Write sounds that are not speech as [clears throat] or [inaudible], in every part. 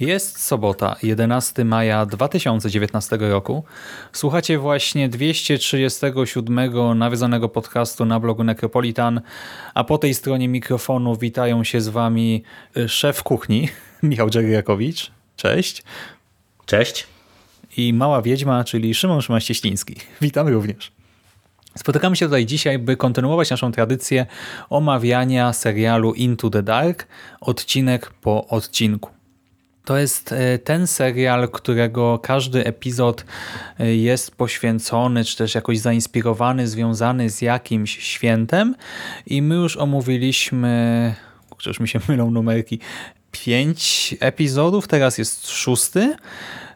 Jest sobota, 11 maja 2019 roku. Słuchacie właśnie 237 nawiązanego podcastu na blogu Necropolitan, a po tej stronie mikrofonu witają się z wami y, szef kuchni, [laughs] Michał Dżerjakowicz. Cześć. Cześć. I mała wiedźma, czyli Szymon Szymaścieśliński. [laughs] Witam również. Spotykamy się tutaj dzisiaj, by kontynuować naszą tradycję omawiania serialu Into the Dark, odcinek po odcinku. To jest e, ten serial, którego każdy epizod e, jest poświęcony, czy też jakoś zainspirowany, związany z jakimś świętem i my już omówiliśmy, już mi się mylą numerki, pięć epizodów, teraz jest szósty.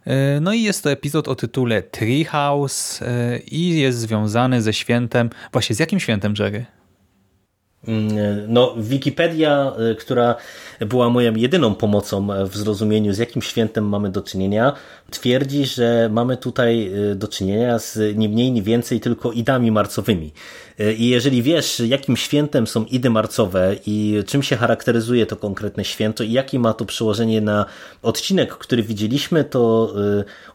E, no i jest to epizod o tytule Treehouse i jest związany ze świętem, właśnie z jakim świętem, Jerry? Mm, no, Wikipedia, która była moją jedyną pomocą w zrozumieniu, z jakim świętem mamy do czynienia, twierdzi, że mamy tutaj do czynienia z nie mniej, nie więcej tylko idami marcowymi. I jeżeli wiesz, jakim świętem są idy marcowe i czym się charakteryzuje to konkretne święto i jakie ma to przełożenie na odcinek, który widzieliśmy, to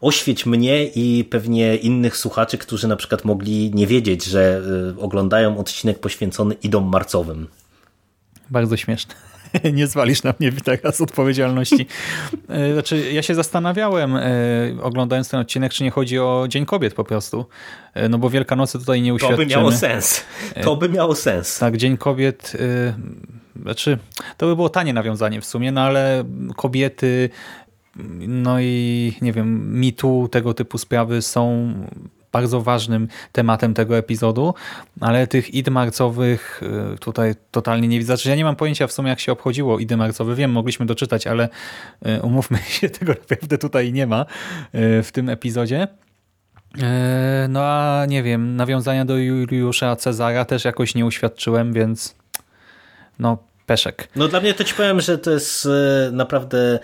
oświeć mnie i pewnie innych słuchaczy, którzy na przykład mogli nie wiedzieć, że oglądają odcinek poświęcony idom marcowym. Bardzo śmieszne. [laughs] nie zwalisz na mnie teraz odpowiedzialności. Znaczy, ja się zastanawiałem, oglądając ten odcinek, czy nie chodzi o Dzień Kobiet po prostu. No bo Wielkanocy tutaj nie uświadczymy. To by miało sens. To by miało sens. Tak, Dzień Kobiet, znaczy, to by było tanie nawiązanie w sumie, no ale kobiety, no i nie wiem, mitu, tego typu sprawy są bardzo ważnym tematem tego epizodu, ale tych id marcowych y, tutaj totalnie nie widzę. Znaczy, ja nie mam pojęcia w sumie jak się obchodziło idy marcowe. Wiem, mogliśmy doczytać, ale y, umówmy [laughs] się, tego naprawdę tutaj nie ma y, w tym epizodzie. No a nie wiem, nawiązania do Juliusza Cezara też jakoś nie uświadczyłem, więc no peszek. No dla mnie to ci powiem, że to jest naprawdę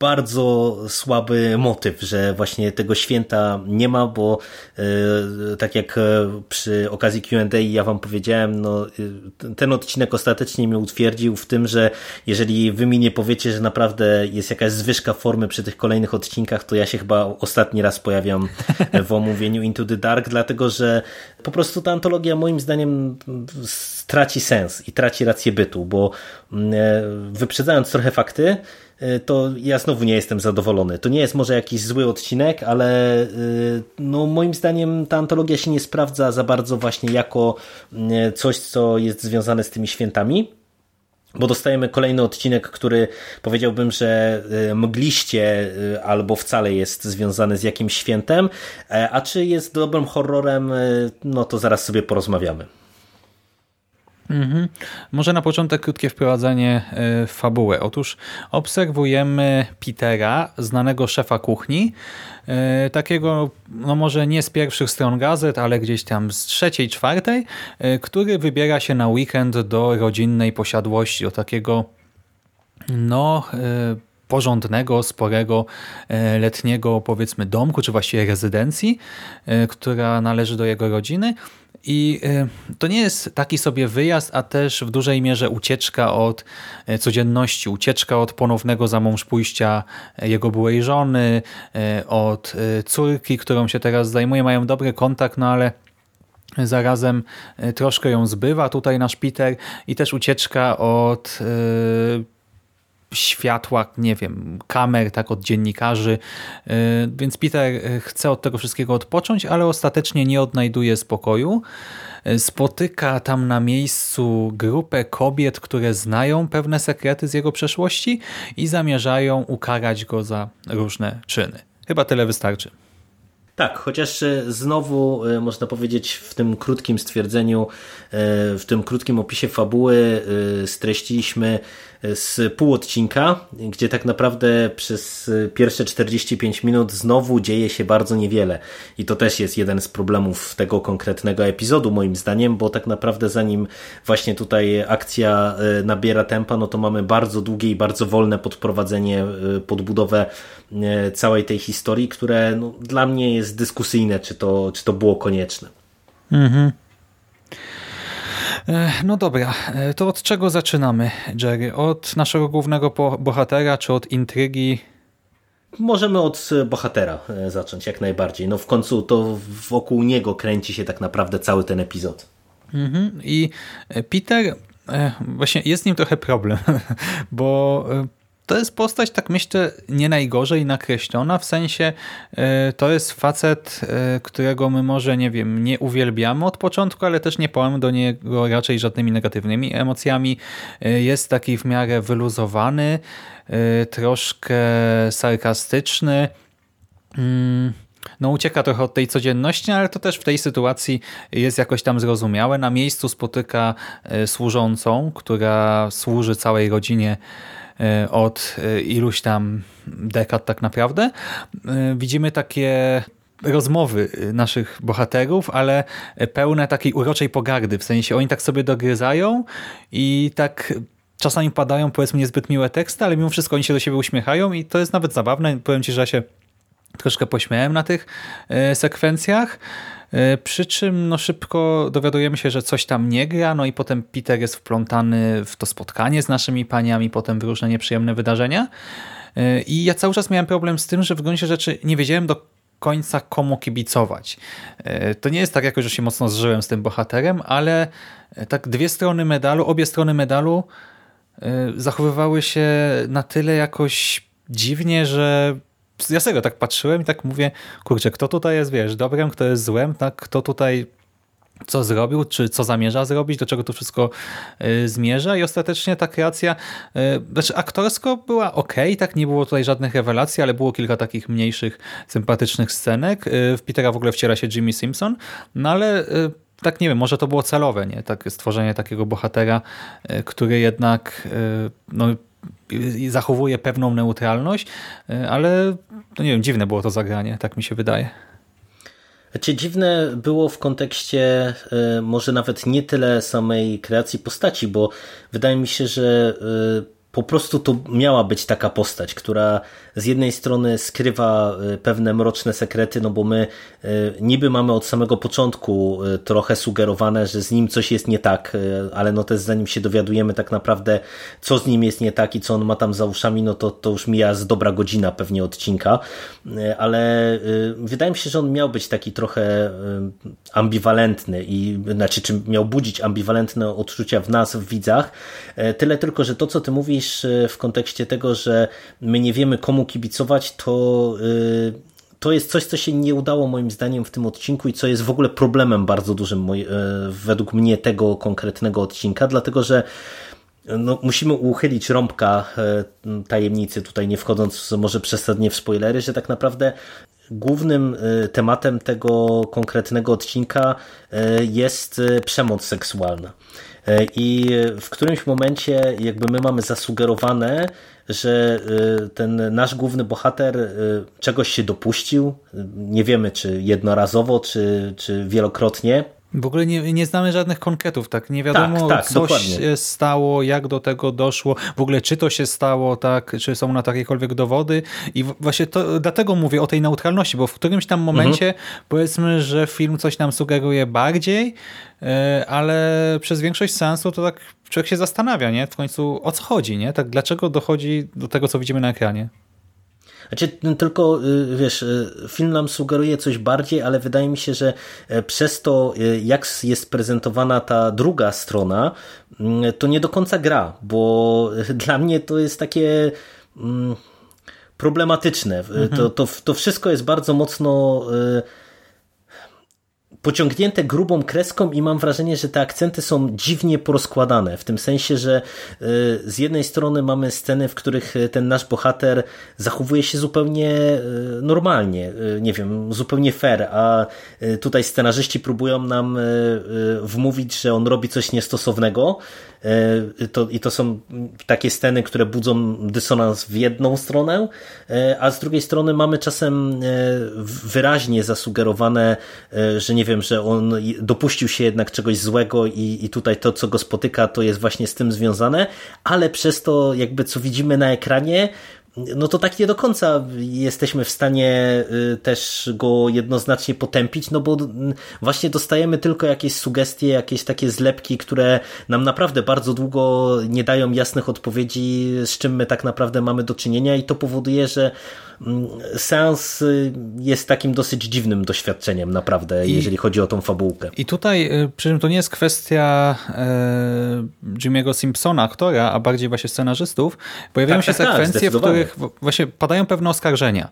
bardzo słaby motyw, że właśnie tego święta nie ma, bo e, tak jak e, przy okazji Q&A ja wam powiedziałem, no e, ten odcinek ostatecznie mnie utwierdził w tym, że jeżeli wy mi nie powiecie, że naprawdę jest jakaś zwyżka formy przy tych kolejnych odcinkach, to ja się chyba ostatni raz pojawiam [laughs] w omówieniu Into the Dark, dlatego że po prostu ta antologia moim zdaniem traci sens i traci rację bytu, bo mm, wyprzedzając trochę fakty, to ja znowu nie jestem zadowolony. To nie jest może jakiś zły odcinek, ale y, no moim zdaniem ta antologia się nie sprawdza za bardzo właśnie jako y, coś, co jest związane z tymi świętami. Bo dostajemy kolejny odcinek, który powiedziałbym, że mgliście albo wcale jest związany z jakimś świętem, a czy jest dobrym horrorem, no to zaraz sobie porozmawiamy. Mhm. Może na początek krótkie wprowadzenie e, w fabułę. Otóż obserwujemy Petera, znanego szefa kuchni, e, takiego, no może nie z pierwszych stron gazet, ale gdzieś tam z trzeciej, czwartej, e, który wybiera się na weekend do rodzinnej posiadłości, do takiego no porządnego, sporego, letniego powiedzmy domku, czy właściwie rezydencji, która należy do jego rodziny i y, to nie jest taki sobie wyjazd, a też w dużej mierze ucieczka od y, codzienności, ucieczka od ponownego zamąż pójścia y, jego byłej żony, od córki, którą się teraz zajmuje. Mają dobry kontakt, no ale zarazem troszkę ją zbywa tutaj nasz Peter i też ucieczka od światła, nie wiem, kamer, tak od dziennikarzy. Y, więc Peter chce od tego wszystkiego odpocząć, ale ostatecznie nie odnajduje spokoju. Y, spotyka tam na miejscu grupę kobiet, które znają pewne sekrety z jego przeszłości i zamierzają ukarać go za różne czyny. Chyba tyle wystarczy. Tak, chociaż znowu można powiedzieć w tym krótkim stwierdzeniu, w tym krótkim opisie fabuły streściliśmy z pół odcinka, gdzie tak naprawdę przez pierwsze 45 minut znowu dzieje się bardzo niewiele. I to też jest jeden z problemów tego konkretnego epizodu, moim zdaniem, bo tak naprawdę zanim właśnie tutaj akcja nabiera tempa, no to mamy bardzo długie i bardzo wolne podprowadzenie, podbudowę całej tej historii, które no, dla mnie jest dyskusyjne, czy to, czy to było konieczne. Mhm. No dobra, e, to od czego zaczynamy, Jerry? Od naszego głównego bohatera, czy od intrygi? Możemy od bohatera e, zacząć, jak najbardziej. No w końcu to wokół niego kręci się tak naprawdę cały ten epizod. Mhm. I Peter, właśnie jest nim trochę problem, [laughs] bo to jest postać, tak myślę, nie najgorzej nakreślona, w sensie e, to jest facet, e, którego my może, nie wiem, nie uwielbiamy od początku, ale też nie pałamy do niego raczej żadnymi negatywnymi emocjami. E, jest taki w miarę wyluzowany, troszkę sarkastyczny, mm, no ucieka trochę od tej codzienności, ale to też w tej sytuacji jest jakoś tam zrozumiałe. Na miejscu spotyka służącą, która służy całej rodzinie od e, iluś tam dekad tak naprawdę. E, widzimy takie rozmowy naszych bohaterów, ale pełne takiej uroczej pogardy, w sensie oni tak sobie dogryzają i tak czasami padają powiedzmy niezbyt miłe teksty, ale mimo wszystko oni się do siebie uśmiechają i to jest nawet zabawne. Powiem Ci, że ja się troszkę pośmiałem na tych sekwencjach. E, przy czym no, szybko dowiadujemy się, że coś tam nie gra, no i potem Peter jest wplątany w to spotkanie z naszymi paniami, potem w różne nieprzyjemne wydarzenia. E, I ja cały czas miałem problem z tym, że w gruncie rzeczy nie wiedziałem do końca komu kibicować. E, to nie jest tak jakoś, że się mocno zżyłem z tym bohaterem, ale tak dwie strony medalu, obie strony medalu zachowywały się na tyle jakoś dziwnie, że ja serio tak patrzyłem i tak mówię, kurczę, kto tutaj jest, wiesz, dobrem, kto jest złem, tak, kto tutaj co zrobił, czy co zamierza zrobić, do czego to wszystko y, zmierza i ostatecznie ta kreacja, y, znaczy aktorsko była ok, tak, nie było tutaj żadnych rewelacji, ale było kilka takich mniejszych, sympatycznych scenek. Y, w Petera w ogóle wciela się Jimmy Simpson, no ale tak nie wiem, może to było celowe, nie? Tak, stworzenie takiego bohatera, który jednak no, zachowuje pewną neutralność, e, ale no nie wiem, dziwne było to zagranie, tak mi się wydaje. Znaczy, dziwne było w kontekście e, może nawet nie tyle samej kreacji postaci, bo wydaje mi się, że e, po prostu to miała być taka postać, która z jednej strony skrywa e, pewne mroczne sekrety, no bo my e, niby mamy od samego początku e, trochę sugerowane, że z nim coś jest nie tak, ale no też zanim się dowiadujemy tak naprawdę, co z nim jest nie tak i co on ma tam za uszami, no to, to już mija z dobra godzina pewnie odcinka, ale wydaje mi się, że on miał być taki trochę ambiwalentny i znaczy, czy miał budzić ambiwalentne odczucia w nas, w widzach, tyle tylko, że to, co ty mówisz, w kontekście tego, że my nie wiemy komu kibicować, to e, to jest coś, co się nie udało moim zdaniem w tym odcinku i co jest w ogóle problemem bardzo dużym e, według mnie tego konkretnego odcinka, dlatego że no, musimy uchylić rąbka tajemnicy, tutaj nie wchodząc może przesadnie w spoilery, że tak naprawdę głównym tematem tego konkretnego odcinka jest przemoc seksualna. E, I w którymś momencie jakby my mamy zasugerowane, że e, ten nasz główny bohater e, czegoś się dopuścił. Nie wiemy, czy jednorazowo, czy, czy wielokrotnie. W ogóle nie, nie znamy żadnych konkretów, tak? Nie wiadomo, tak, tak, co dokładnie. się stało, jak do tego doszło, w ogóle czy to się stało, tak? Czy są na to jakiekolwiek dowody. I właśnie to, dlatego mówię o tej neutralności, bo w którymś tam momencie mhm. powiedzmy, że film coś nam sugeruje bardziej, e, ale przez większość sensu to tak człowiek się zastanawia, nie? W końcu o co chodzi, nie? Tak, dlaczego dochodzi do tego, co widzimy na ekranie? Znaczy, tylko wiesz, film nam sugeruje coś bardziej, ale wydaje mi się, że przez to, jak jest prezentowana ta druga strona, mm, to nie do końca gra, bo dla mnie to jest takie mm, problematyczne. Mhm. To, to, to wszystko jest bardzo mocno pociągnięte grubą kreską i mam wrażenie, że te akcenty są dziwnie porozkładane, w tym sensie, że y, z jednej strony mamy sceny, w których y, ten nasz bohater zachowuje się zupełnie y, normalnie, nie wiem, zupełnie fair, a tutaj scenarzyści próbują nam wmówić, że on robi coś niestosownego to, i to są takie sceny, które budzą dysonans w jedną stronę, a z drugiej strony mamy czasem wyraźnie zasugerowane, że nie wiem, wiem, że on dopuścił się jednak czegoś złego i, i tutaj to, co go spotyka, to jest właśnie z tym związane, ale przez to jakby co widzimy na ekranie, no to tak nie do końca jesteśmy w stanie y, też go jednoznacznie potępić, no bo właśnie dostajemy tylko jakieś sugestie, jakieś takie zlepki, które nam naprawdę bardzo długo nie dają jasnych odpowiedzi, z czym my tak naprawdę mamy do czynienia i to powoduje, że mm, seans y, jest takim dosyć dziwnym doświadczeniem naprawdę, I, jeżeli chodzi o tą fabułkę. I tutaj, y, przy czym to nie jest kwestia e, Jimmy'ego Simpsona, aktora, a bardziej właśnie scenarzystów, pojawiają tak, się tak, tak sekwencje, tak, w których których właśnie padają pewne oskarżenia.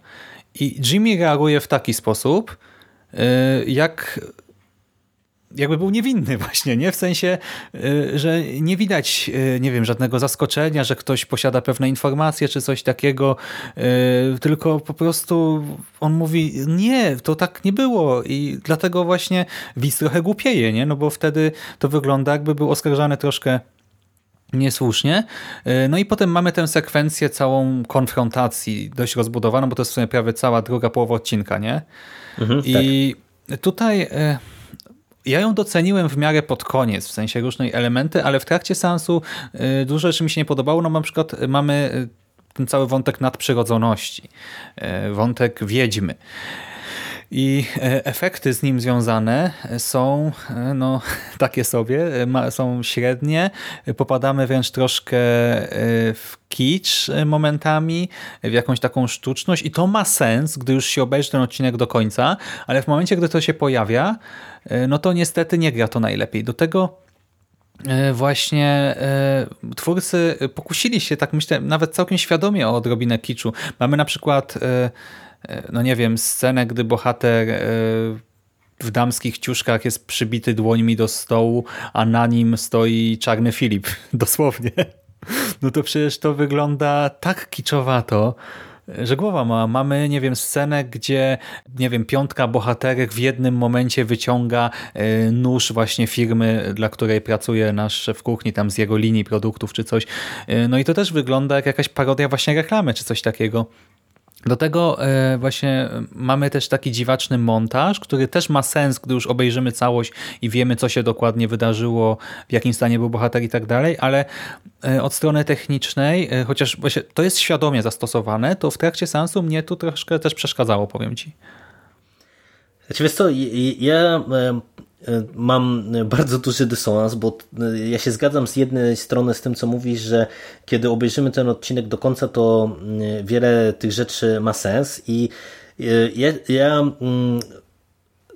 I Jimmy reaguje w taki sposób, y, jak jakby był niewinny [laughs] właśnie, nie? W sensie, y, że nie widać, y, nie wiem, żadnego zaskoczenia, że ktoś posiada pewne informacje czy coś takiego, tylko po prostu on mówi, nie, to tak nie było i dlatego właśnie widz trochę głupieje, nie? No bo wtedy to wygląda jakby był oskarżany troszkę niesłusznie. E, no i potem mamy tę sekwencję całą konfrontacji dość rozbudowaną, bo to jest w sumie prawie cała druga połowa odcinka, nie? Mhm, I tak. tutaj e, ja ją doceniłem w miarę pod koniec, w sensie różnej elementy, ale w trakcie seansu e, dużo rzeczy mi się nie podobało. No na przykład mamy ten cały wątek nadprzyrodzoności, wątek wiedźmy. I e, efekty z nim związane są e, no, [laughs] takie sobie, e, są średnie, popadamy wręcz troszkę w kicz momentami, w jakąś taką sztuczność i to ma sens, gdy już się obejrzy ten odcinek do końca, ale w momencie, gdy to się pojawia, no to niestety nie gra to najlepiej. Do tego właśnie twórcy pokusili się, tak myślę, nawet całkiem świadomie o odrobinę kiczu. Mamy na przykład no nie wiem, scenę, gdy bohater e, w damskich ciuszkach jest przybity dłońmi do stołu, a na nim stoi czarny Filip, [laughs] dosłownie. No to przecież to wygląda tak kiczowato, że głowa ma. Mamy, nie wiem, scenę, gdzie, nie wiem, piątka bohaterek w jednym momencie wyciąga e, nóż właśnie firmy, dla której pracuje nasz szef kuchni, tam z jego linii produktów czy coś. No i to też wygląda jak jakaś parodia właśnie reklamy czy coś takiego. Do tego e, właśnie mamy też taki dziwaczny montaż, który też ma sens, gdy już obejrzymy całość i wiemy, co się dokładnie wydarzyło, w jakim stanie był bohater i tak dalej, ale e, od strony technicznej, e, chociaż właśnie to jest świadomie zastosowane, to w trakcie sensu mnie tu troszkę też przeszkadzało, powiem Ci. Znaczy, wiesz co, ja E, mam bardzo duży dysonans, bo e, ja się zgadzam z jednej strony z tym, co mówisz, że kiedy obejrzymy ten odcinek do końca, to mm, wiele tych rzeczy ma sens i e, ja, ja mm,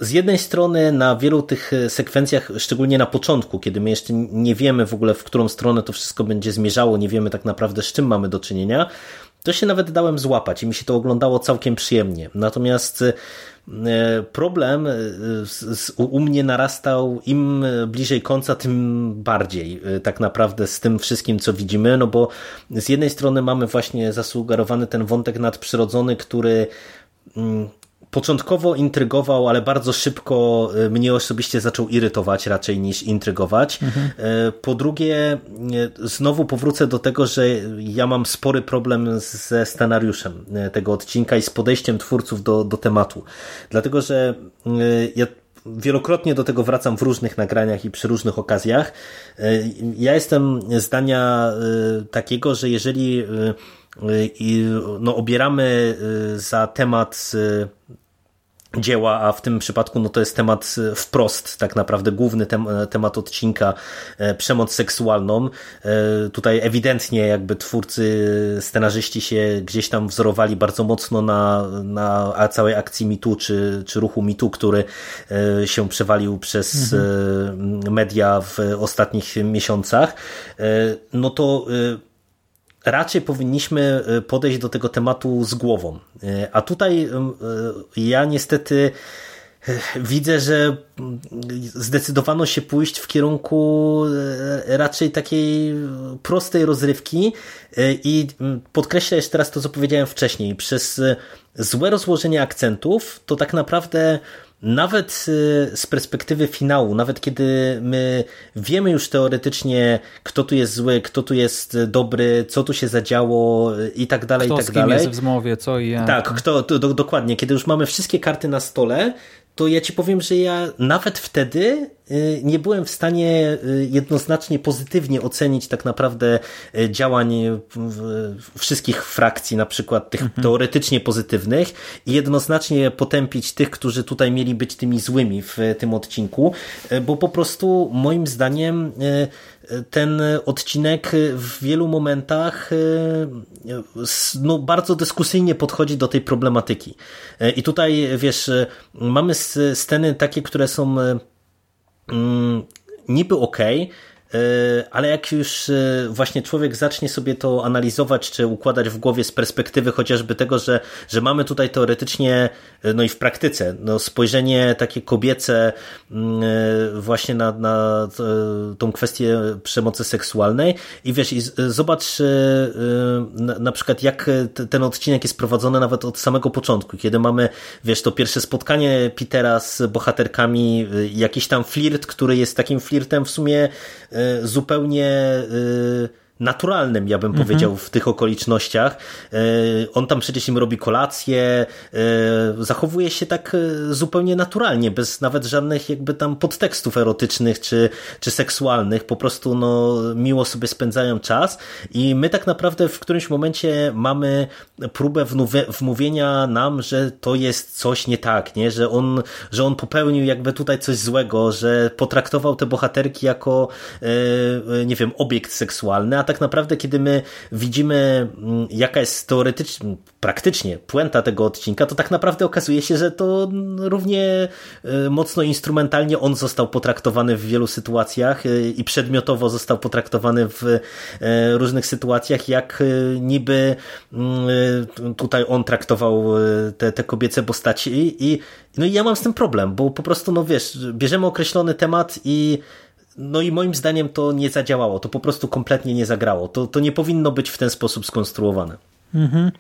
z jednej strony na wielu tych sekwencjach, szczególnie na początku, kiedy my jeszcze nie wiemy w ogóle, w którą stronę to wszystko będzie zmierzało, nie wiemy tak naprawdę, z czym mamy do czynienia, to się nawet dałem złapać i mi się to oglądało całkiem przyjemnie. Natomiast E, problem e, u mnie narastał im bliżej końca, tym bardziej e, tak naprawdę z tym wszystkim, co widzimy, no bo z jednej strony mamy właśnie zasugerowany ten wątek nadprzyrodzony, który mm, początkowo intrygował, ale bardzo szybko e, mnie osobiście zaczął irytować raczej niż intrygować. Mhm. E, po drugie, e, znowu powrócę do tego, że ja mam spory problem ze scenariuszem tego odcinka i z podejściem twórców do, do tematu. Dlatego, że ja wielokrotnie do tego wracam w różnych nagraniach i przy różnych okazjach. Ja jestem zdania takiego, że jeżeli no, obieramy za temat dzieła, a w tym przypadku no to jest temat e, wprost, tak naprawdę główny tem temat odcinka, e, przemoc seksualną. E, tutaj ewidentnie jakby twórcy, scenarzyści się gdzieś tam wzorowali bardzo mocno na, na całej akcji MeToo, czy, czy ruchu MeToo, który się przewalił przez mhm. media w ostatnich miesiącach. No to raczej powinniśmy e, podejść do tego tematu z głową. E, a tutaj e, ja niestety widzę, że zdecydowano się pójść w kierunku raczej takiej prostej rozrywki i podkreślę jeszcze teraz to, co powiedziałem wcześniej. Przez złe rozłożenie akcentów to tak naprawdę nawet y, z perspektywy finału, nawet kiedy my wiemy już teoretycznie, kto tu jest zły, kto tu jest dobry, co tu się zadziało y, i tak dalej, kto i tak dalej. jest w zmowie, co i jak. Tak, kto, to, do, dokładnie. Kiedy już mamy wszystkie karty na stole, to ja ci powiem, że ja nawet wtedy nie byłem w stanie y, jednoznacznie pozytywnie ocenić tak naprawdę y, działań wszystkich frakcji, na przykład tych mhm. teoretycznie pozytywnych i jednoznacznie potępić tych, którzy tutaj mieli być tymi złymi w tym odcinku, bo po prostu moim zdaniem ten odcinek w wielu momentach no, bardzo dyskusyjnie podchodzi do tej problematyki. I tutaj, wiesz, mamy sceny takie, które są niby ok, E, ale jak już e, właśnie człowiek zacznie sobie to analizować, czy układać w głowie z perspektywy chociażby tego, że, że mamy tutaj teoretycznie, e, no i w praktyce, no spojrzenie takie kobiece mm, właśnie na, na tą kwestię przemocy seksualnej i wiesz, i zobacz na przykład jak ten odcinek jest prowadzony nawet od samego początku, kiedy mamy, wiesz, to pierwsze spotkanie Petera z bohaterkami, jakiś tam flirt, który jest takim flirtem w sumie zupełnie y, naturalnym, ja bym mhm. powiedział, w tych okolicznościach. E, on tam przecież im robi kolację, e, zachowuje się tak e, zupełnie naturalnie, bez nawet żadnych jakby tam podtekstów erotycznych czy, czy seksualnych, po prostu no, miło sobie spędzają czas i my tak naprawdę w którymś momencie mamy próbę wmówienia nam, że to jest coś nie tak, nie? Że, on, że on popełnił jakby tutaj coś złego, że potraktował te bohaterki jako nie wiem, obiekt seksualny, a tak naprawdę, kiedy my widzimy, mm, jaka jest teoretycznie, praktycznie puenta tego odcinka, to tak naprawdę okazuje się, że to równie y, mocno instrumentalnie on został potraktowany w wielu sytuacjach y, i przedmiotowo został potraktowany w y, różnych sytuacjach, jak niby mm, tutaj on traktował te, te kobiece postaci. I no i ja mam z tym problem, bo po prostu, no wiesz, bierzemy określony temat i no i moim zdaniem to nie zadziałało, to po prostu kompletnie nie zagrało. To, to nie powinno być w ten sposób skonstruowane. Mhm.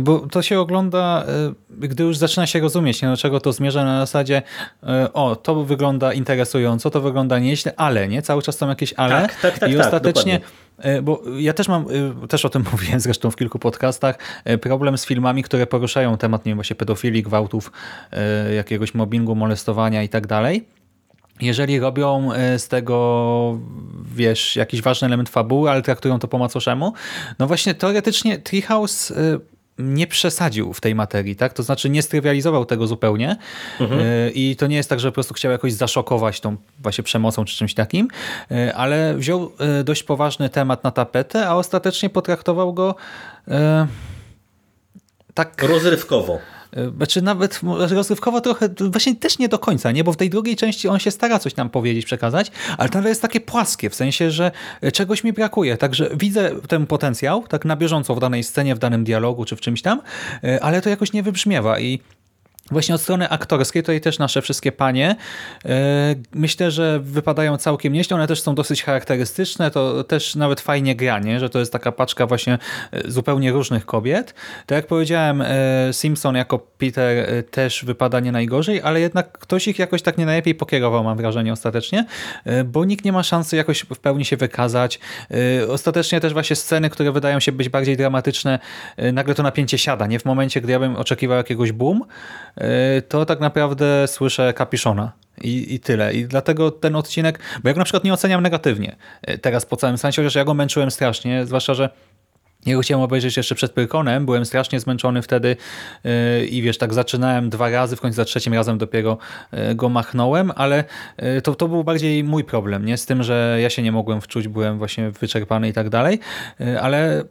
Bo to się ogląda, e, gdy już zaczyna się rozumieć, nie, do czego to zmierza na zasadzie e, o, to wygląda interesująco, to wygląda nieźle, ale, nie? Cały czas są jakieś ale tak, tak, tak, i tak, ostatecznie tak, bo ja też mam, też o tym [laughs] mówiłem zresztą w kilku podcastach, problem z filmami, które poruszają temat, nie wiem, właśnie pedofilii, gwałtów, jakiegoś mobbingu, molestowania i tak dalej jeżeli robią e, z tego, wiesz, jakiś ważny element fabuły, ale traktują to po macoszemu, no właśnie teoretycznie Treehouse e, nie przesadził w tej materii, tak? To znaczy nie strywializował tego zupełnie mhm. E, i to nie jest tak, że po prostu chciał jakoś zaszokować tą właśnie przemocą czy czymś takim, ale wziął dość poważny temat na tapetę, a ostatecznie potraktował go tak... Rozrywkowo. E, znaczy nawet rozrywkowo trochę, właśnie też nie do końca, nie? bo w tej drugiej części on się stara coś nam powiedzieć, przekazać, ale to jest takie płaskie, w sensie, że czegoś mi brakuje, także widzę ten potencjał, tak na bieżąco w danej scenie, w danym dialogu, czy w czymś tam, e, ale to jakoś nie wybrzmiewa i Właśnie od strony aktorskiej, tutaj też nasze wszystkie panie, e, myślę, że wypadają całkiem nieźle, one też są dosyć charakterystyczne, to też nawet fajnie granie, że to jest taka paczka właśnie e, zupełnie różnych kobiet. Tak jak powiedziałem, e, Simpson jako Peter też wypada nie najgorzej, ale jednak ktoś ich jakoś tak nie najlepiej pokierował, mam wrażenie ostatecznie, bo nikt nie ma szansy jakoś w pełni się wykazać. Ostatecznie też właśnie sceny, które wydają się być bardziej dramatyczne, nagle to napięcie siada, nie w momencie, gdy ja bym oczekiwał jakiegoś boom, to tak naprawdę słyszę kapiszona. I, I tyle. I dlatego ten odcinek, bo ja go na przykład nie oceniam negatywnie e, teraz po całym sensie, chociaż ja go męczyłem strasznie, zwłaszcza, że Ja go chciałem obejrzeć jeszcze przed Pyrkonem, byłem strasznie zmęczony wtedy yy, i wiesz, tak zaczynałem dwa razy, w końcu za trzecim razem dopiero go machnąłem, ale to, to był bardziej mój problem, nie z tym, że ja się nie mogłem wczuć, byłem właśnie wyczerpany i tak dalej, ale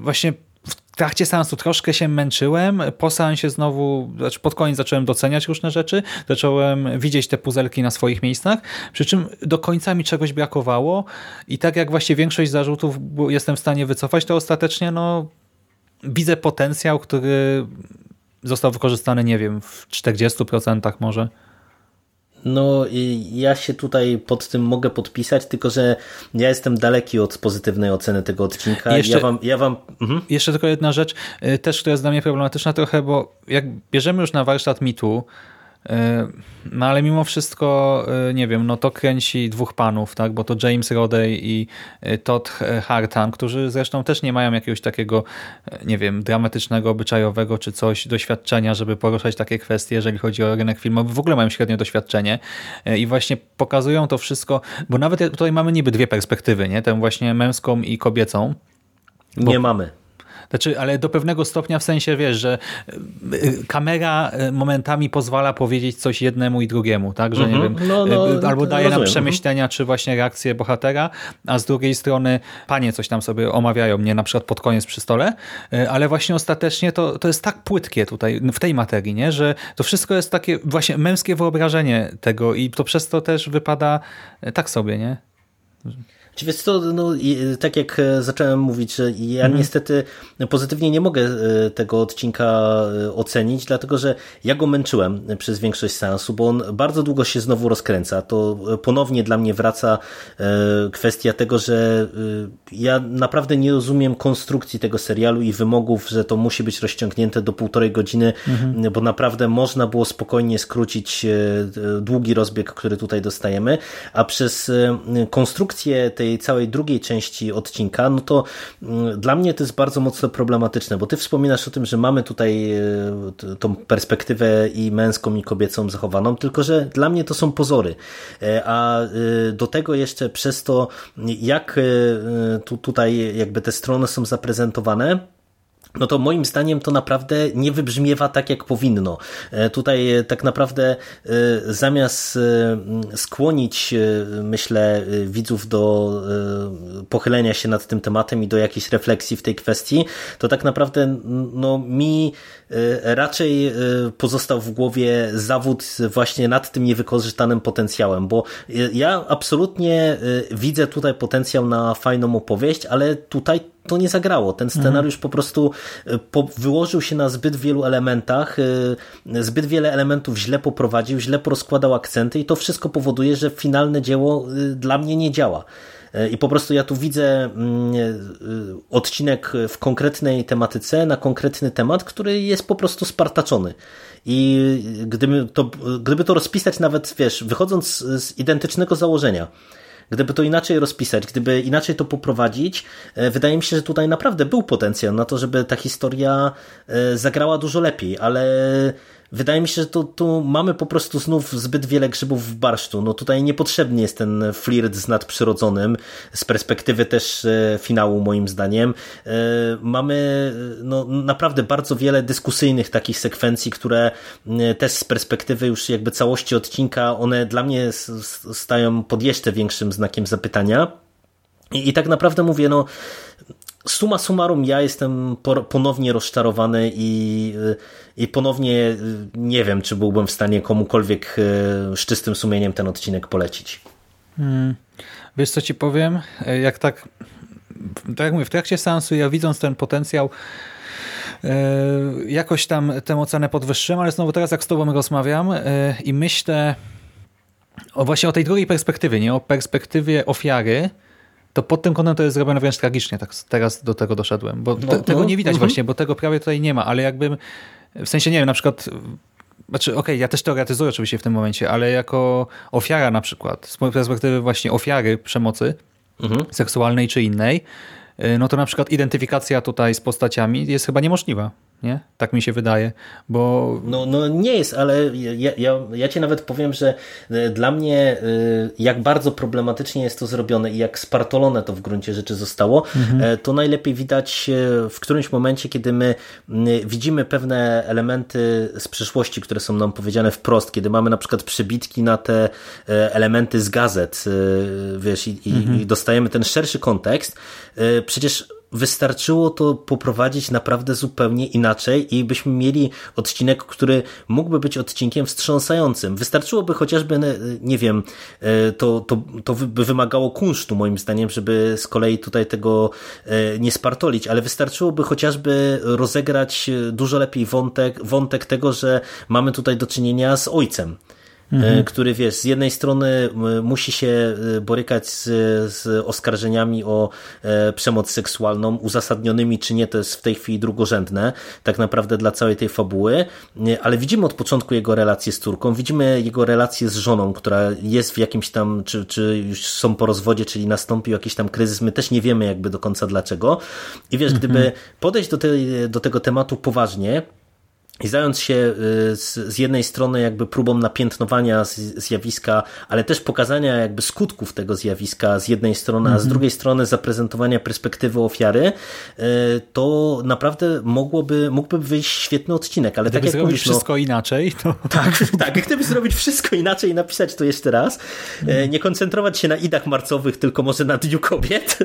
właśnie trakcie seansu troszkę się męczyłem, po seansie znowu, znaczy pod koniec zacząłem doceniać różne rzeczy, zacząłem widzieć te puzelki na swoich miejscach, przy czym do końca mi czegoś brakowało i tak jak właśnie większość zarzutów jestem w stanie wycofać, to ostatecznie no widzę potencjał, który został wykorzystany, nie wiem, w 40% może. No, ja się tutaj pod tym mogę podpisać, tylko że ja jestem daleki od pozytywnej oceny tego odcinka. Jeszcze, ja wam, ja wam... Mhm. jeszcze tylko jedna rzecz, y, też, która jest dla mnie problematyczna trochę, bo jak bierzemy już na warsztat mitu, no ale mimo wszystko, e, nie wiem, no to kręci dwóch panów, tak? bo to James Rodey i e, Todd Hartan, którzy zresztą też nie mają jakiegoś takiego, nie wiem, dramatycznego, obyczajowego czy coś, doświadczenia, żeby poruszać takie kwestie, jeżeli chodzi o rynek filmowy. W ogóle mają średnie doświadczenie i właśnie pokazują to wszystko, bo nawet tutaj mamy niby dwie perspektywy, nie? tę właśnie męską i kobiecą. Bo... Nie mamy. Znaczy, ale do pewnego stopnia w sensie, wiesz, że y, kamera y, momentami pozwala powiedzieć coś jednemu i drugiemu, tak? Że nie mhm. wiem, no, no, y, albo daje nam przemyślenia, czy właśnie reakcję bohatera, a z drugiej strony panie coś tam sobie omawiają mnie na przykład pod koniec przy stole, ale właśnie ostatecznie to, to jest tak płytkie tutaj, w tej materii, nie? że to wszystko jest takie właśnie męskie wyobrażenie tego i to przez to też wypada tak sobie, nie? Wiesz co, no, tak jak e, zacząłem mówić, że ja mhm. niestety pozytywnie nie mogę e, tego odcinka e, ocenić, dlatego że ja go męczyłem przez większość seansu, bo on bardzo długo się znowu rozkręca. To ponownie dla mnie wraca kwestia tego, że ja naprawdę nie rozumiem konstrukcji tego serialu i wymogów, że to musi być rozciągnięte do półtorej godziny, mhm. bo naprawdę można było spokojnie skrócić długi rozbieg, który tutaj dostajemy, a przez konstrukcję tej tej całej drugiej części odcinka, no to mm, dla mnie to jest bardzo mocno problematyczne, bo ty wspominasz o tym, że mamy tutaj e, tą perspektywę i męską i kobiecą zachowaną, tylko że dla mnie to są pozory. E, a e, do tego jeszcze przez to, jak tu, tutaj jakby te strony są zaprezentowane, no to moim zdaniem to naprawdę nie wybrzmiewa tak, jak powinno. E, tutaj e, tak naprawdę e, zamiast skłonić, myślę, widzów do pochylenia się nad tym tematem i do jakiejś refleksji w tej kwestii, to tak naprawdę no, mi raczej pozostał w głowie zawód właśnie nad tym niewykorzystanym potencjałem, bo ja absolutnie widzę tutaj potencjał na fajną opowieść, ale tutaj to nie zagrało. Ten scenariusz mhm. po prostu e, wyłożył się na zbyt wielu elementach, e, zbyt wiele elementów źle poprowadził, źle porozkładał akcenty i to wszystko powoduje, że finalne dzieło e, dla mnie nie działa. I po prostu ja tu widzę mm, odcinek w konkretnej tematyce, na konkretny temat, który jest po prostu spartaczony. I gdyby to, gdyby to rozpisać nawet, wiesz, wychodząc z identycznego założenia, Gdyby to inaczej rozpisać, gdyby inaczej to poprowadzić, e, wydaje mi się, że tutaj naprawdę był potencjał na to, żeby ta historia e, zagrała dużo lepiej, ale Wydaje mi się, że tu, tu mamy po prostu znów zbyt wiele grzybów w barszczu. No tutaj niepotrzebny jest ten flirt z nadprzyrodzonym, z perspektywy też e, finału moim zdaniem. E, mamy no, naprawdę bardzo wiele dyskusyjnych takich sekwencji, które też z perspektywy już jakby całości odcinka, one dla mnie stają pod jeszcze większym znakiem zapytania. I, i tak naprawdę mówię, no suma summarum ja jestem ponownie rozczarowany i, i ponownie nie wiem, czy byłbym w stanie komukolwiek e, z czystym sumieniem ten odcinek polecić. Hmm. Wiesz co ci powiem? E, jak tak, tak jak mówię, w trakcie seansu ja widząc ten potencjał e, jakoś tam tę ocenę podwyższyłem, ale znowu teraz jak z tobą rozmawiam i myślę o właśnie o tej drugiej perspektywie, nie o perspektywie ofiary, to pod tym kątem to jest zrobione wręcz tragicznie. Tak teraz do tego doszedłem, bo te, no, tego nie widać mhm. właśnie, bo tego prawie tutaj nie ma, ale jakbym, w sensie nie wiem, na przykład znaczy, okej, okay, ja też teoretyzuję oczywiście w tym momencie, ale jako ofiara na przykład, z perspektywy właśnie ofiary przemocy mhm. seksualnej czy innej, y, no to na przykład identyfikacja tutaj z postaciami jest chyba niemożliwa. Nie? Tak mi się wydaje, bo... No, no nie jest, ale ja, ja, ja ci nawet powiem, że e, dla mnie e, jak bardzo problematycznie jest to zrobione i jak spartolone to w gruncie rzeczy zostało, mhm. to najlepiej widać w którymś momencie, kiedy my widzimy pewne elementy z przeszłości, które są nam powiedziane wprost, kiedy mamy na przykład przebitki na te elementy z gazet, wiesz, i, mhm. i dostajemy ten szerszy kontekst, przecież wystarczyło to poprowadzić naprawdę zupełnie inaczej i byśmy mieli odcinek, który mógłby być odcinkiem wstrząsającym. Wystarczyłoby chociażby, nie wiem, e, to, to, to by wymagało kunsztu moim zdaniem, żeby z kolei tutaj tego e, nie spartolić, ale wystarczyłoby chociażby rozegrać dużo lepiej wątek, wątek tego, że mamy tutaj do czynienia z ojcem mhm. który wiesz, z jednej strony musi się e, borykać z, z oskarżeniami o e, przemoc seksualną, uzasadnionymi czy nie, to jest w tej chwili drugorzędne, tak naprawdę dla całej tej fabuły, ale widzimy od początku jego relację z córką, widzimy jego relację z żoną, która jest w jakimś tam, czy, czy już są po rozwodzie, czyli nastąpił jakiś tam kryzys, my też nie wiemy jakby do końca dlaczego. I wiesz, mhm. gdyby podejść do, tej, do tego tematu poważnie, i zając się y, z, z, jednej strony jakby próbą napiętnowania zjawiska, ale też pokazania jakby skutków tego zjawiska z jednej strony, a z mhm. drugiej strony zaprezentowania perspektywy ofiary, y, to naprawdę mogłoby, mógłby wyjść świetny odcinek. Ale gdyby tak jak zrobić mówisz, no- wszystko no, inaczej, to... [laughs] Tak, tak, gdyby zrobić wszystko inaczej i napisać to jeszcze raz, mm. nie koncentrować się na idach marcowych, tylko może na Dniu Kobiet,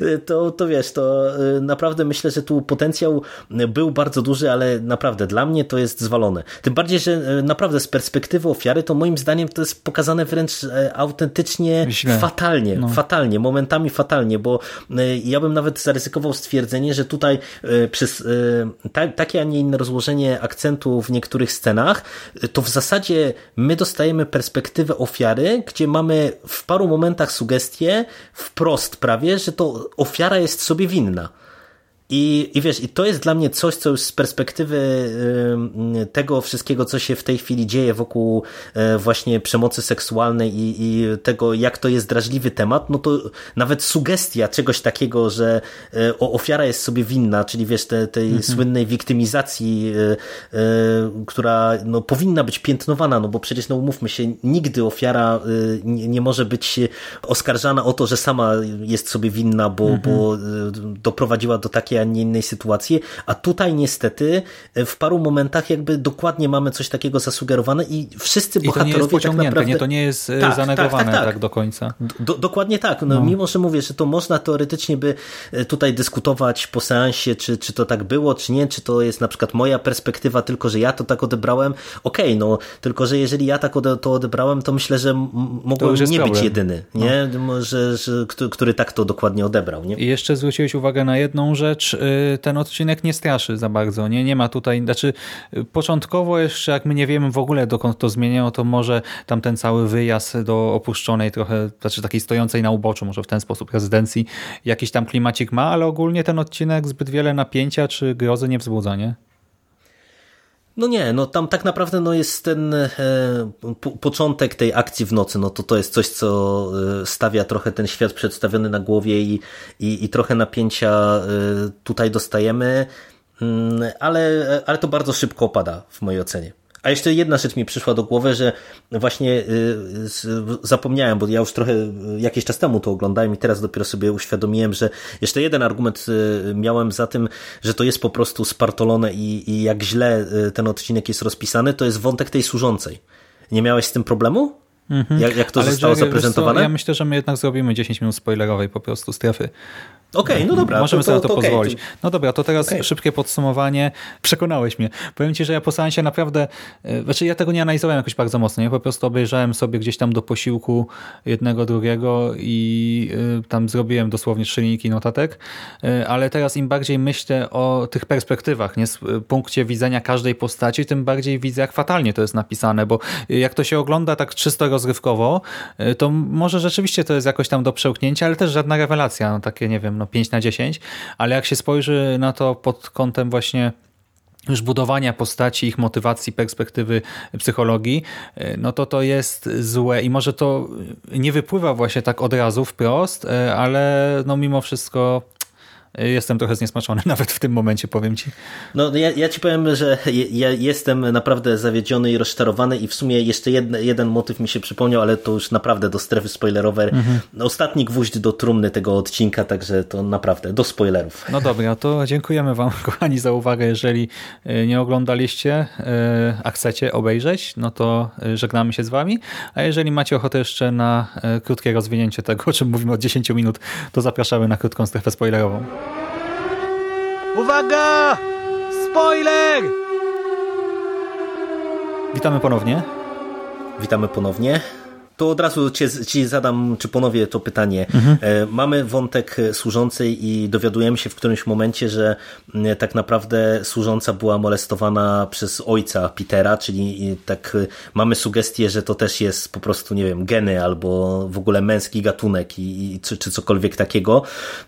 [laughs] to, to wiesz, to naprawdę myślę, że tu potencjał był bardzo duży, ale naprawdę dla mnie to jest zwalone. Tym bardziej, że e, naprawdę z perspektywy ofiary, to moim zdaniem to jest pokazane wręcz e, autentycznie Źle. fatalnie, no. fatalnie, momentami fatalnie, bo e, ja bym nawet zaryzykował stwierdzenie, że tutaj przez takie, a nie inne rozłożenie akcentu w niektórych scenach, to w zasadzie my dostajemy perspektywę ofiary, gdzie mamy w paru momentach sugestię wprost prawie, że to ofiara jest sobie winna. I, I wiesz, i to jest dla mnie coś, co już z perspektywy tego wszystkiego, co się w tej chwili dzieje wokół e, właśnie przemocy seksualnej i, i tego, jak to jest drażliwy temat, no to nawet sugestia czegoś takiego, że e, ofiara jest sobie winna, czyli wiesz, te, tej mhm. słynnej wiktymizacji, która no, powinna być piętnowana, no bo przecież, no umówmy się, nigdy ofiara nie, nie może być oskarżana o to, że sama jest sobie winna, bo, mhm. bo doprowadziła do takiej a nie innej sytuacji, a tutaj niestety e, w paru momentach jakby dokładnie mamy coś takiego zasugerowane i wszyscy I bohaterowie to nie jest pociągnięte, tak naprawdę... nie, to nie jest e, tak, zanegowane tak, tak, tak, do końca. Do, dokładnie tak, no, no, mimo że mówię, że to można teoretycznie by e, tutaj dyskutować po seansie, czy, czy to tak było, czy nie, czy to jest na przykład moja perspektywa, tylko że ja to tak odebrałem, okej, okay, no, tylko że jeżeli ja tak to odebrałem, to myślę, że mogłem nie problem. być jedyny, nie? No. Że, że, który tak to dokładnie odebrał. Nie? I jeszcze zwróciłeś uwagę na jedną rzecz, Y, ten odcinek nie straszy za bardzo. Nie, nie ma tutaj, znaczy początkowo jeszcze jak my nie wiemy w ogóle dokąd to zmieniają, to może tam ten cały wyjazd do opuszczonej trochę, znaczy takiej stojącej na uboczu, może w ten sposób rezydencji, jakiś tam klimacik ma, ale ogólnie ten odcinek zbyt wiele napięcia czy grozy nie wzbudza, nie? No nie, no tam tak naprawdę no jest ten e, po, początek tej akcji w nocy, no to to jest coś, co e, stawia trochę ten świat przedstawiony na głowie i, i, i trochę napięcia e, tutaj dostajemy, mm, ale, ale to bardzo szybko opada w mojej ocenie. A jeszcze jedna rzecz mi przyszła do głowy, że właśnie y, zapomniałem, bo ja już trochę y, jakiś czas temu to oglądałem i teraz dopiero sobie uświadomiłem, że jeszcze jeden argument y, miałem za tym, że to jest po prostu spartolone i, i jak źle ten odcinek jest rozpisany, to jest wątek tej służącej. Nie miałeś z tym problemu? Mhm. Jak, jak to Ale zostało Jerry, zaprezentowane? Co, ja myślę, że my jednak zrobimy 10 minut spoilerowej po prostu strefy. Okej, okay, no dobra. Możemy to, sobie to, to pozwolić. Okay. No dobra, to teraz okay. szybkie podsumowanie. Przekonałeś mnie. Powiem Ci, że ja po seansie naprawdę, e, znaczy ja tego nie analizowałem jakoś bardzo mocno, ja po prostu obejrzałem sobie gdzieś tam do posiłku jednego, drugiego i e, tam zrobiłem dosłownie trzy linijki notatek, e, ale teraz im bardziej myślę o tych perspektywach, nie z punkcie widzenia każdej postaci, tym bardziej widzę jak fatalnie to jest napisane, bo jak to się ogląda tak czysto rozrywkowo, to może rzeczywiście to jest jakoś tam do przełknięcia, ale też żadna rewelacja, no takie nie wiem, no 5 na 10, ale jak się spojrzy na to pod kątem właśnie już budowania postaci, ich motywacji, perspektywy psychologii, no to to jest złe i może to nie wypływa właśnie tak od razu wprost, ale no mimo wszystko Jestem trochę zniesmaczony [laughs] nawet w tym momencie, powiem ci. No ja, ja ci powiem, że ja jestem naprawdę zawiedziony i rozczarowany i w sumie jeszcze jedne, jeden motyw mi się przypomniał, ale to już naprawdę do strefy spoilerowej. Mhm. Ostatni gwóźdź do trumny tego odcinka, także to naprawdę do spoilerów. No dobra, to dziękujemy wam [laughs] kochani za uwagę. Jeżeli e, nie oglądaliście, e, a chcecie obejrzeć, no to e, żegnamy się z wami. A jeżeli macie ochotę jeszcze na krótkie rozwinięcie tego, o czym mówimy od 10 minut, to zapraszamy na krótką strefę spoilerową. Uwaga! Spoiler! Witamy ponownie. Witamy ponownie to od razu ci, ci zadam, czy ponowię to pytanie. Mhm. E, mamy wątek służący i dowiadujemy się w którymś momencie, że tak naprawdę służąca była molestowana przez ojca Petera, czyli tak mamy sugestię, że to też jest po prostu, nie wiem, geny albo w ogóle męski gatunek i, i czy, czy cokolwiek takiego.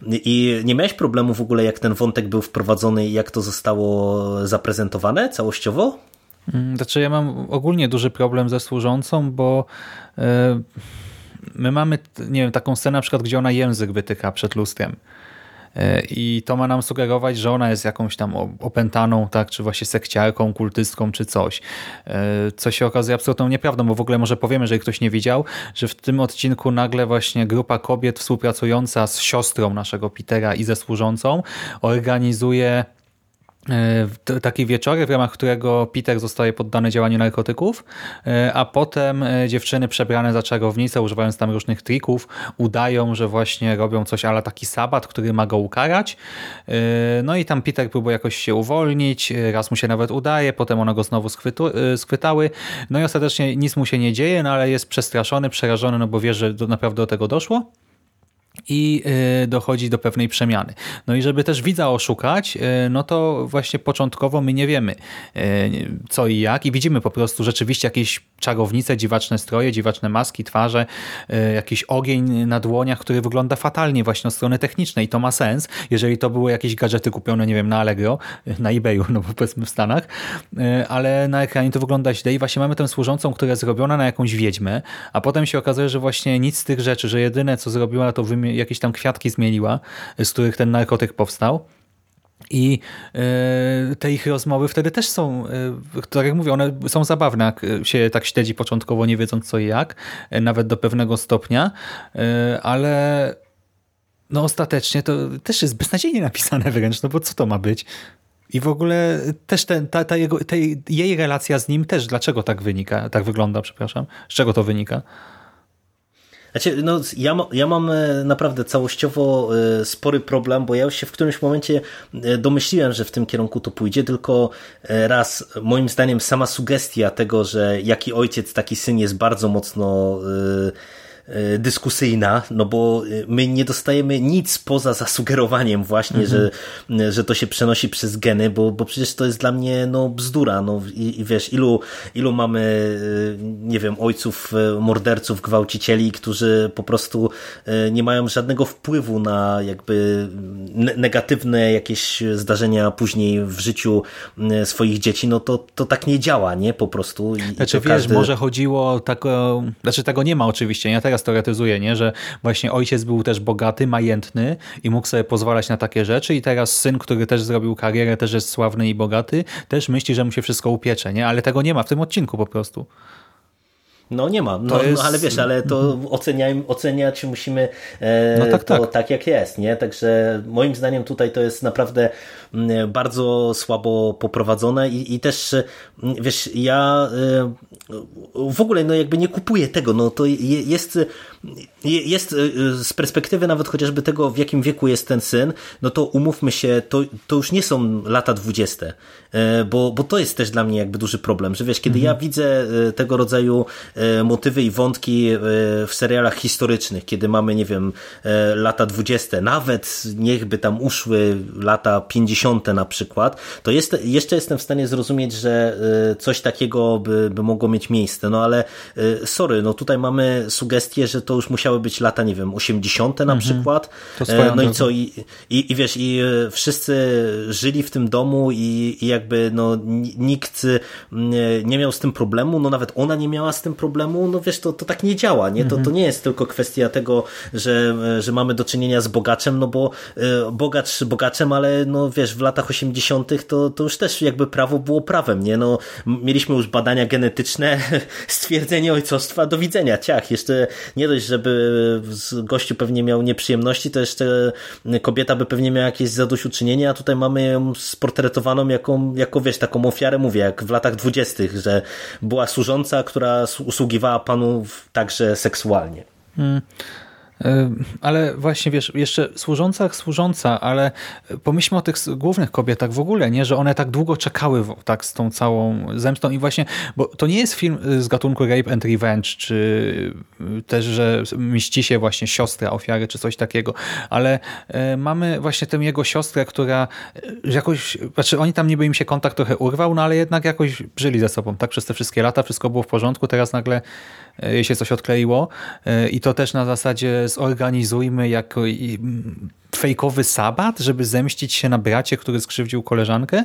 I nie miałeś problemu w ogóle, jak ten wątek był wprowadzony i jak to zostało zaprezentowane całościowo? Mm, znaczy ja mam ogólnie duży problem ze służącą, bo e, my mamy, nie wiem, taką scenę na przykład, gdzie ona język wytyka przed lustrem. E, I to ma nam sugerować, że ona jest jakąś tam opętaną, tak, czy właśnie sekciarką, kultystką, czy coś. E, co się okazuje absolutną nieprawdą, bo w ogóle może powiemy, jeżeli ktoś nie widział, że w tym odcinku nagle właśnie grupa kobiet współpracująca z siostrą naszego Petera i ze służącą organizuje taki wieczory, w ramach którego Peter zostaje poddany działaniu narkotyków, e, a potem e, dziewczyny przebrane za czarownice, używając tam różnych trików, udają, że właśnie robią coś ale taki sabat, który ma go ukarać. No i tam Peter próbuje jakoś się uwolnić, raz mu się nawet udaje, potem one go znowu schwytu, schwytały, no i ostatecznie nic mu się nie dzieje, no ale jest przestraszony, przerażony, no bo wie, że do, naprawdę do tego doszło i e, dochodzi do pewnej przemiany. No i żeby też widza oszukać, e, no to właśnie początkowo my nie wiemy e, co i jak i widzimy po prostu rzeczywiście jakieś czarownice, dziwaczne stroje, dziwaczne maski, twarze, jakiś ogień na dłoniach, który wygląda fatalnie właśnie od strony technicznej. To ma sens, jeżeli to były jakieś gadżety kupione, nie wiem, na Allegro, na eBayu, no powiedzmy w Stanach, ale na ekranie to wygląda źle i właśnie mamy tę służącą, która jest zrobiona na jakąś wiedźmę, a potem się okazuje, że właśnie nic z tych rzeczy, że jedyne co zrobiła to wymi jakieś tam kwiatki zmieniła, z których ten narkotyk powstał. I e, te ich rozmowy wtedy też są, e, tak jak mówię, one są zabawne, jak się tak śledzi początkowo, nie wiedząc co i jak, e, nawet do pewnego stopnia, ale no ostatecznie to też jest beznadziejnie napisane wręcz, no bo co to ma być? I w ogóle też ten, ta, ta, jego, ta jej relacja z nim też, dlaczego tak wynika, tak wygląda, przepraszam, z czego to wynika? Znaczy, no, ja, ja mam e, naprawdę całościowo e, spory problem, bo ja już się w którymś momencie e, domyśliłem, że w tym kierunku to pójdzie, tylko raz, moim zdaniem sama sugestia tego, że jaki ojciec, taki syn jest bardzo mocno E, dyskusyjna, no bo e, my nie dostajemy nic poza zasugerowaniem właśnie, mhm. że, że to się przenosi przez geny, bo, bo przecież to jest dla mnie no bzdura, no i, i wiesz, ilu, ilu mamy e, nie wiem, ojców morderców, gwałcicieli, którzy po prostu nie mają żadnego wpływu na jakby negatywne jakieś zdarzenia później w życiu swoich dzieci, no to, to tak nie działa, nie? Po prostu. I, znaczy wiesz, każdy... może chodziło tak, znaczy tego nie ma oczywiście, nie? Teraz teoretyzuje, nie? że właśnie ojciec był też bogaty, majętny i mógł sobie pozwalać na takie rzeczy i teraz syn, który też zrobił karierę, też jest sławny i bogaty, też myśli, że mu się wszystko upiecze, nie? ale tego nie ma w tym odcinku po prostu. No nie ma, no, jest... no, ale wiesz, ale to mhm. oceniaj, oceniać musimy e, no tak, to tak. tak jak jest, nie? Także moim zdaniem tutaj to jest naprawdę mm, bardzo słabo poprowadzone i, i też mm, wiesz, ja e, w ogóle no jakby nie kupuję tego, no to jest jest z perspektywy nawet chociażby tego, w jakim wieku jest ten syn, no to umówmy się, to, to już nie są lata dwudzieste, e, bo, bo to jest też dla mnie jakby duży problem, że wiesz, kiedy mhm. ja widzę tego rodzaju E, motywy i wątki e, w serialach historycznych, kiedy mamy, nie wiem, e, lata dwudzieste, nawet niechby tam uszły lata pięćdziesiąte na przykład, to jest, jeszcze jestem w stanie zrozumieć, że coś takiego by, by mogło mieć miejsce, no ale sorry, no tutaj mamy sugestię, że to już musiały być lata, nie wiem, osiemdziesiąte na mhm. przykład, no i co, i, i, i wiesz, i wszyscy żyli w tym domu i, i jakby no nikt nie miał z tym problemu, no nawet ona nie miała z tym problemu, problemu, no wiesz, to, to tak nie działa, nie? To, to nie jest tylko kwestia tego, że, że mamy do czynienia z bogaczem, no bo e, bogacz bogaczem, ale no wiesz, w latach 80. to, to już też jakby prawo było prawem, nie? No, mieliśmy już badania genetyczne, [laughs] stwierdzenie ojcostwa, do widzenia, ciach. Jeszcze nie dość, żeby gościu pewnie miał nieprzyjemności, to jeszcze kobieta by pewnie miała jakieś zadośćuczynienie, a tutaj mamy ją sportretowaną jako, jako wiesz, taką ofiarę, mówię, jak w latach dwudziestych, że była służąca, która usługiwała panu także seksualnie. Hmm. Ale właśnie, wiesz, jeszcze służąca służąca, ale pomyślmy o tych głównych kobietach w ogóle, nie, że one tak długo czekały tak z tą całą zemstą. I właśnie, bo to nie jest film z gatunku Rape and Revenge, czy też, że mści się właśnie siostra ofiary, czy coś takiego, ale e, mamy właśnie tę jego siostrę, która e, jakoś, znaczy oni tam niby im się kontakt trochę urwał, no ale jednak jakoś żyli ze sobą, tak, przez te wszystkie lata, wszystko było w porządku, teraz nagle e, się coś odkleiło. I to też na zasadzie zorganizujmy jako fejkowy sabat, żeby zemścić się na bracie, który skrzywdził koleżankę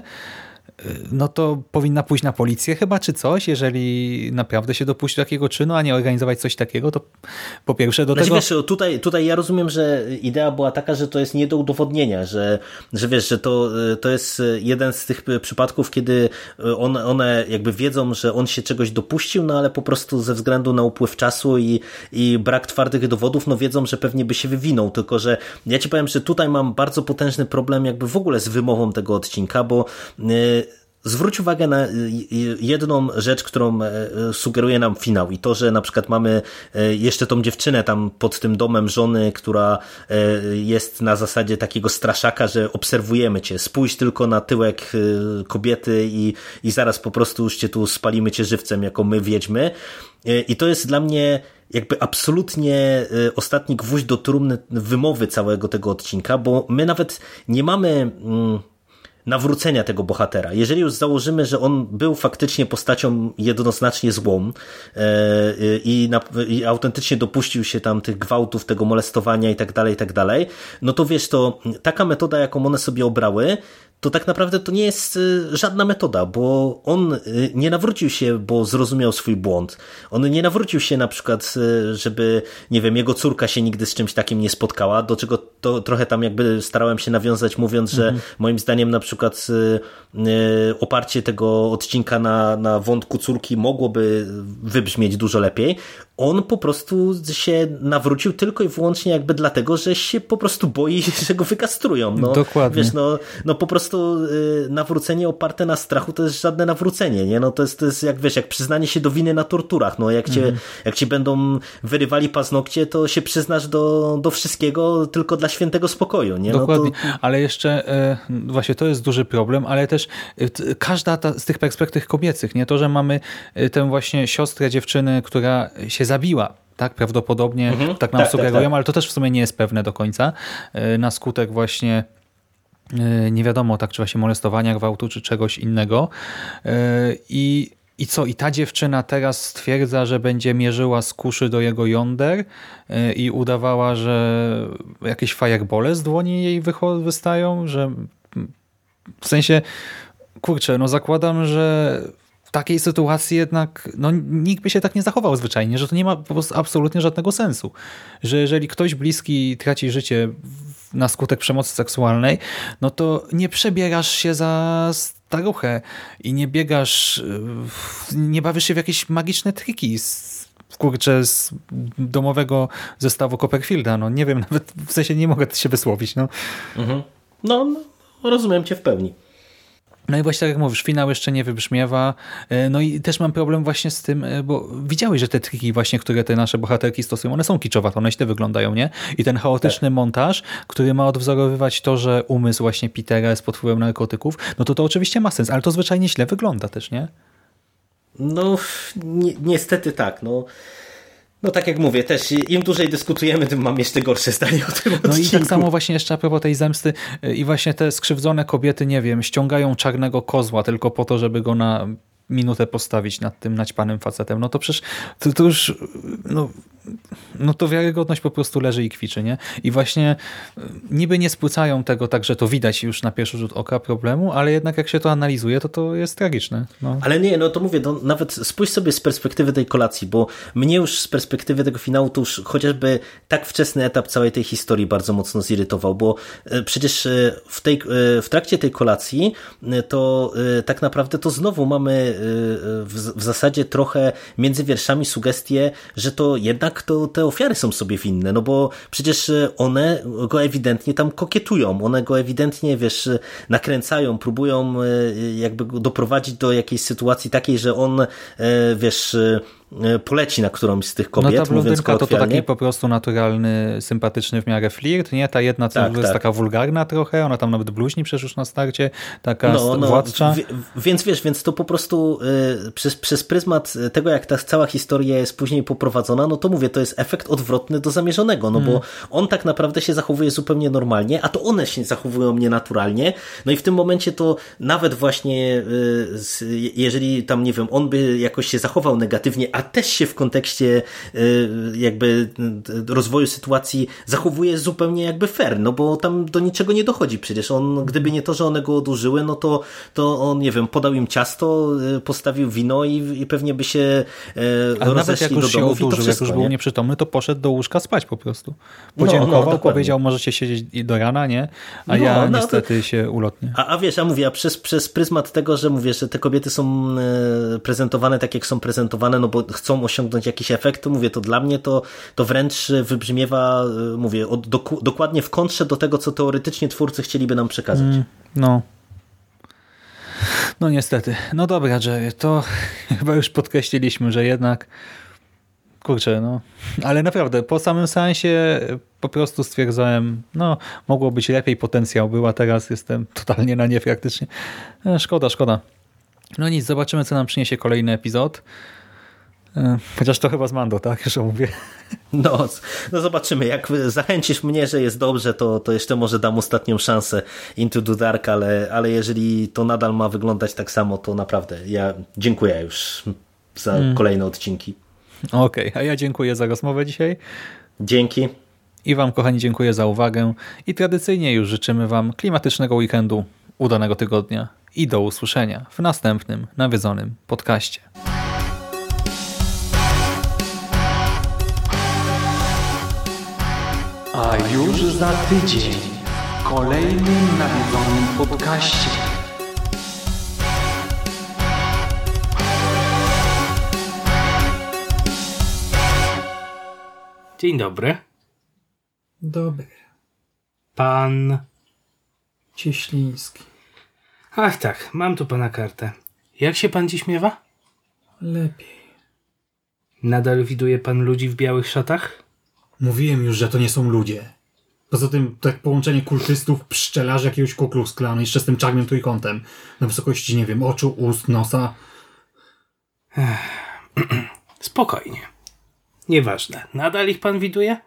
no to powinna pójść na policję chyba, czy coś, jeżeli naprawdę się dopuści takiego czynu, a nie organizować coś takiego, to po pierwsze do znaczy, tego... Wiesz, tutaj, tutaj ja rozumiem, że idea była taka, że to jest nie do udowodnienia, że, że wiesz, że to, to jest jeden z tych przypadków, kiedy one, one jakby wiedzą, że on się czegoś dopuścił, no ale po prostu ze względu na upływ czasu i, i brak twardych dowodów, no wiedzą, że pewnie by się wywinął, tylko że ja ci powiem, że tutaj mam bardzo potężny problem jakby w ogóle z wymową tego odcinka, bo y, Zwróć uwagę na y, y, jedną rzecz, którą e, sugeruje nam finał i to, że na przykład mamy e, jeszcze tą dziewczynę tam pod tym domem żony, która e, jest na zasadzie takiego straszaka, że obserwujemy cię, spójrz tylko na tyłek kobiety i, i zaraz po prostu już cię tu spalimy cię żywcem, jako my wiedźmy. I to jest dla mnie jakby absolutnie ostatni gwóźdź do trumny wymowy całego tego odcinka, bo my nawet nie mamy mm, nawrócenia tego bohatera. Jeżeli już założymy, że on był faktycznie postacią jednoznacznie złą e, i, na, i autentycznie dopuścił się tam tych gwałtów, tego molestowania i tak dalej, i tak dalej, no to wiesz, to taka metoda, jaką one sobie obrały, to tak naprawdę to nie jest y, żadna metoda, bo on y, nie nawrócił się, bo zrozumiał swój błąd. On nie nawrócił się na przykład, y, żeby, nie wiem, jego córka się nigdy z czymś takim nie spotkała, do czego to trochę tam jakby starałem się nawiązać, mówiąc, że mhm. moim zdaniem na przykład oparcie tego odcinka na, na wątku córki mogłoby wybrzmieć dużo lepiej. On po prostu się nawrócił tylko i wyłącznie jakby dlatego, że się po prostu boi, [laughs] że go wykastrują. No, Dokładnie. Wiesz, no, no po prostu prostu y, nawrócenie oparte na strachu to jest żadne nawrócenie, nie? No to jest, to jest jak wiesz, jak przyznanie się do winy na torturach, no jak cię, mm. jak ci będą wyrywali paznokcie, to się przyznasz do, do wszystkiego tylko dla świętego spokoju, nie? No Dokładnie, to... ale jeszcze e, właśnie to jest duży problem, ale też e, każda ta, z tych perspektyw kobiecych, nie? To, że mamy e, tę właśnie siostrę dziewczyny, która się zabiła tak? Prawdopodobnie mhm. tak nam tak, sugerują, tak, tak. ale to też w sumie nie jest pewne do końca. Na skutek właśnie nie wiadomo tak, czy właśnie molestowania, gwałtu, czy czegoś innego. E, I, I co? I ta dziewczyna teraz stwierdza, że będzie mierzyła z kuszy do jego jąder e, i udawała, że jakieś firebole z dłoni jej wystają, że w sensie, kurczę, no zakładam, że w takiej sytuacji jednak no, nikt by się tak nie zachował zwyczajnie, że to nie ma po prostu absolutnie żadnego sensu. Że jeżeli ktoś bliski traci życie na skutek przemocy seksualnej, no to nie przebierasz się za staruchę i nie biegasz, nie bawisz się w jakieś magiczne triki z, kurczę, z domowego zestawu Copperfielda. No nie wiem, [laughs] nawet w sensie nie mogę się wysłowić. No, mhm. no, no rozumiem cię w pełni. No i właśnie tak jak mówisz, finał jeszcze nie wybrzmiewa. E, no i też mam problem właśnie z tym, e, bo widziałeś, że te triki właśnie, które te nasze bohaterki stosują, one są kiczowate, one źle wyglądają, nie? I ten chaotyczny tak. montaż, który ma odwzorowywać to, że umysł właśnie Petera jest pod wpływem narkotyków, no to to oczywiście ma sens, ale to zwyczajnie źle wygląda też, nie? No, ni niestety tak, no. No tak jak mówię, też im dłużej dyskutujemy, tym mam jeszcze gorsze zdanie o tym odcinku. No i tak samo właśnie jeszcze a propos tej zemsty y, i właśnie te skrzywdzone kobiety, nie wiem, ściągają czarnego kozła tylko po to, żeby go na minutę postawić nad tym naćpanym facetem, no to przecież to, to już no, no to wiarygodność po prostu leży i kwiczy, nie? I właśnie y, niby nie spłycają tego tak, że to widać już na pierwszy rzut oka problemu, ale jednak jak się to analizuje, to to jest tragiczne. No. Ale nie, no to mówię, no, nawet spójrz sobie z perspektywy tej kolacji, bo mnie już z perspektywy tego finału to już chociażby tak wczesny etap całej tej historii bardzo mocno zirytował, bo e, przecież e, w, tej, e, w trakcie tej kolacji to tak naprawdę to znowu mamy w, w zasadzie trochę między wierszami sugestie, że to jednak to te ofiary są sobie winne, no bo przecież one go ewidentnie tam kokietują, one go ewidentnie, wiesz, nakręcają, próbują jakby go doprowadzić do jakiejś sytuacji takiej, że on, wiesz, poleci na którąś z tych kobiet, no ta mówiąc to, to taki po prostu naturalny, sympatyczny w miarę flirt, nie? Ta jedna, co tak, jest tak. taka wulgarna trochę, ona tam nawet bluźni przecież już na starcie, taka no, no, władcza. Więc wiesz, więc to po prostu y, przez, przez pryzmat tego, jak ta cała historia jest później poprowadzona, no to mówię, to jest efekt odwrotny do zamierzonego, no bo hmm. on tak naprawdę się zachowuje zupełnie normalnie, a to one się zachowują nienaturalnie, no i w tym momencie to nawet właśnie, y, jeżeli tam, nie wiem, on by jakoś się zachował negatywnie, a też się w kontekście y, jakby y, rozwoju sytuacji zachowuje zupełnie jakby fair, no bo tam do niczego nie dochodzi przecież. On, gdyby nie to, że one go odurzyły, no to, to on, nie wiem, podał im ciasto, y, postawił wino i, i pewnie by się Ale nawet jak już się odurzył, jak już był nie? nieprzytomny, to poszedł do łóżka spać po prostu. Podziękował, no, no, powiedział, możecie siedzieć do rana, nie? A no, ja no, niestety to... się ulotnie. A, a wiesz, ja mówię, a przez, przez pryzmat tego, że mówię, że te kobiety są prezentowane tak, jak są prezentowane, no bo chcą osiągnąć jakiś efekt, to mówię, to dla mnie to, to wręcz wybrzmiewa, y, mówię, od, dokładnie w kontrze do tego, co teoretycznie twórcy chcieliby nam przekazać. Mm, no. No niestety. No dobra, Jerry, to [laughs] chyba już podkreśliliśmy, że jednak kurczę, no. Ale naprawdę, po samym sensie po prostu stwierdzałem, no, mogło być lepiej, potencjał był, a teraz jestem [laughs] totalnie na nie praktycznie. E, szkoda, szkoda. No nic, zobaczymy, co nam przyniesie kolejny epizod. E, chociaż to chyba z Mando, tak? Że mówię. No, no zobaczymy. Jak zachęcisz mnie, że jest dobrze, to, to jeszcze może dam ostatnią szansę Into the Dark, ale, ale jeżeli to nadal ma wyglądać tak samo, to naprawdę ja dziękuję już za hmm. kolejne odcinki. Okej, okay, a ja dziękuję za rozmowę dzisiaj. Dzięki. I Wam, kochani, dziękuję za uwagę. I tradycyjnie już życzymy Wam klimatycznego weekendu, udanego tygodnia i do usłyszenia w następnym nawiedzonym podcaście. A już za tydzień w kolejnym nawiedzonym podcaście. Dzień dobry. Dobry. Pan. Cieśliński. Ach tak, mam tu pana kartę. Jak się pan dziś miewa? Lepiej. Nadal widuje pan ludzi w białych szatach? Mówiłem już, że to nie są ludzie. Poza tym tak połączenie kultystów, pszczelarzy jakiegoś Ku Klanu jeszcze z tym czarnym trójkątem na wysokości, nie wiem, oczu, ust, nosa. [clears throat] Spokojnie. Nieważne. Nadal ich pan widuje?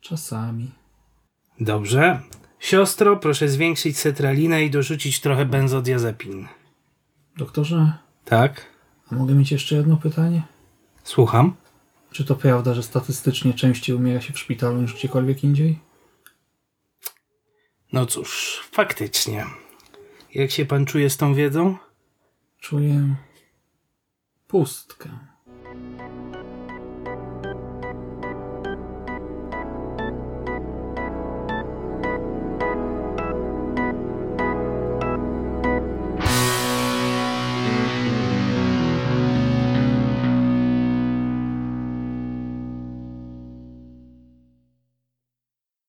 Czasami. Dobrze. Siostro, proszę zwiększyć cetralinę i dorzucić trochę benzodiazepin. Doktorze? Tak? A mogę mieć jeszcze jedno pytanie? Słucham? Czy to prawda, że statystycznie częściej umiera się w szpitalu niż gdziekolwiek indziej? No cóż, faktycznie. Jak się pan czuje z tą wiedzą? Czuję pustkę.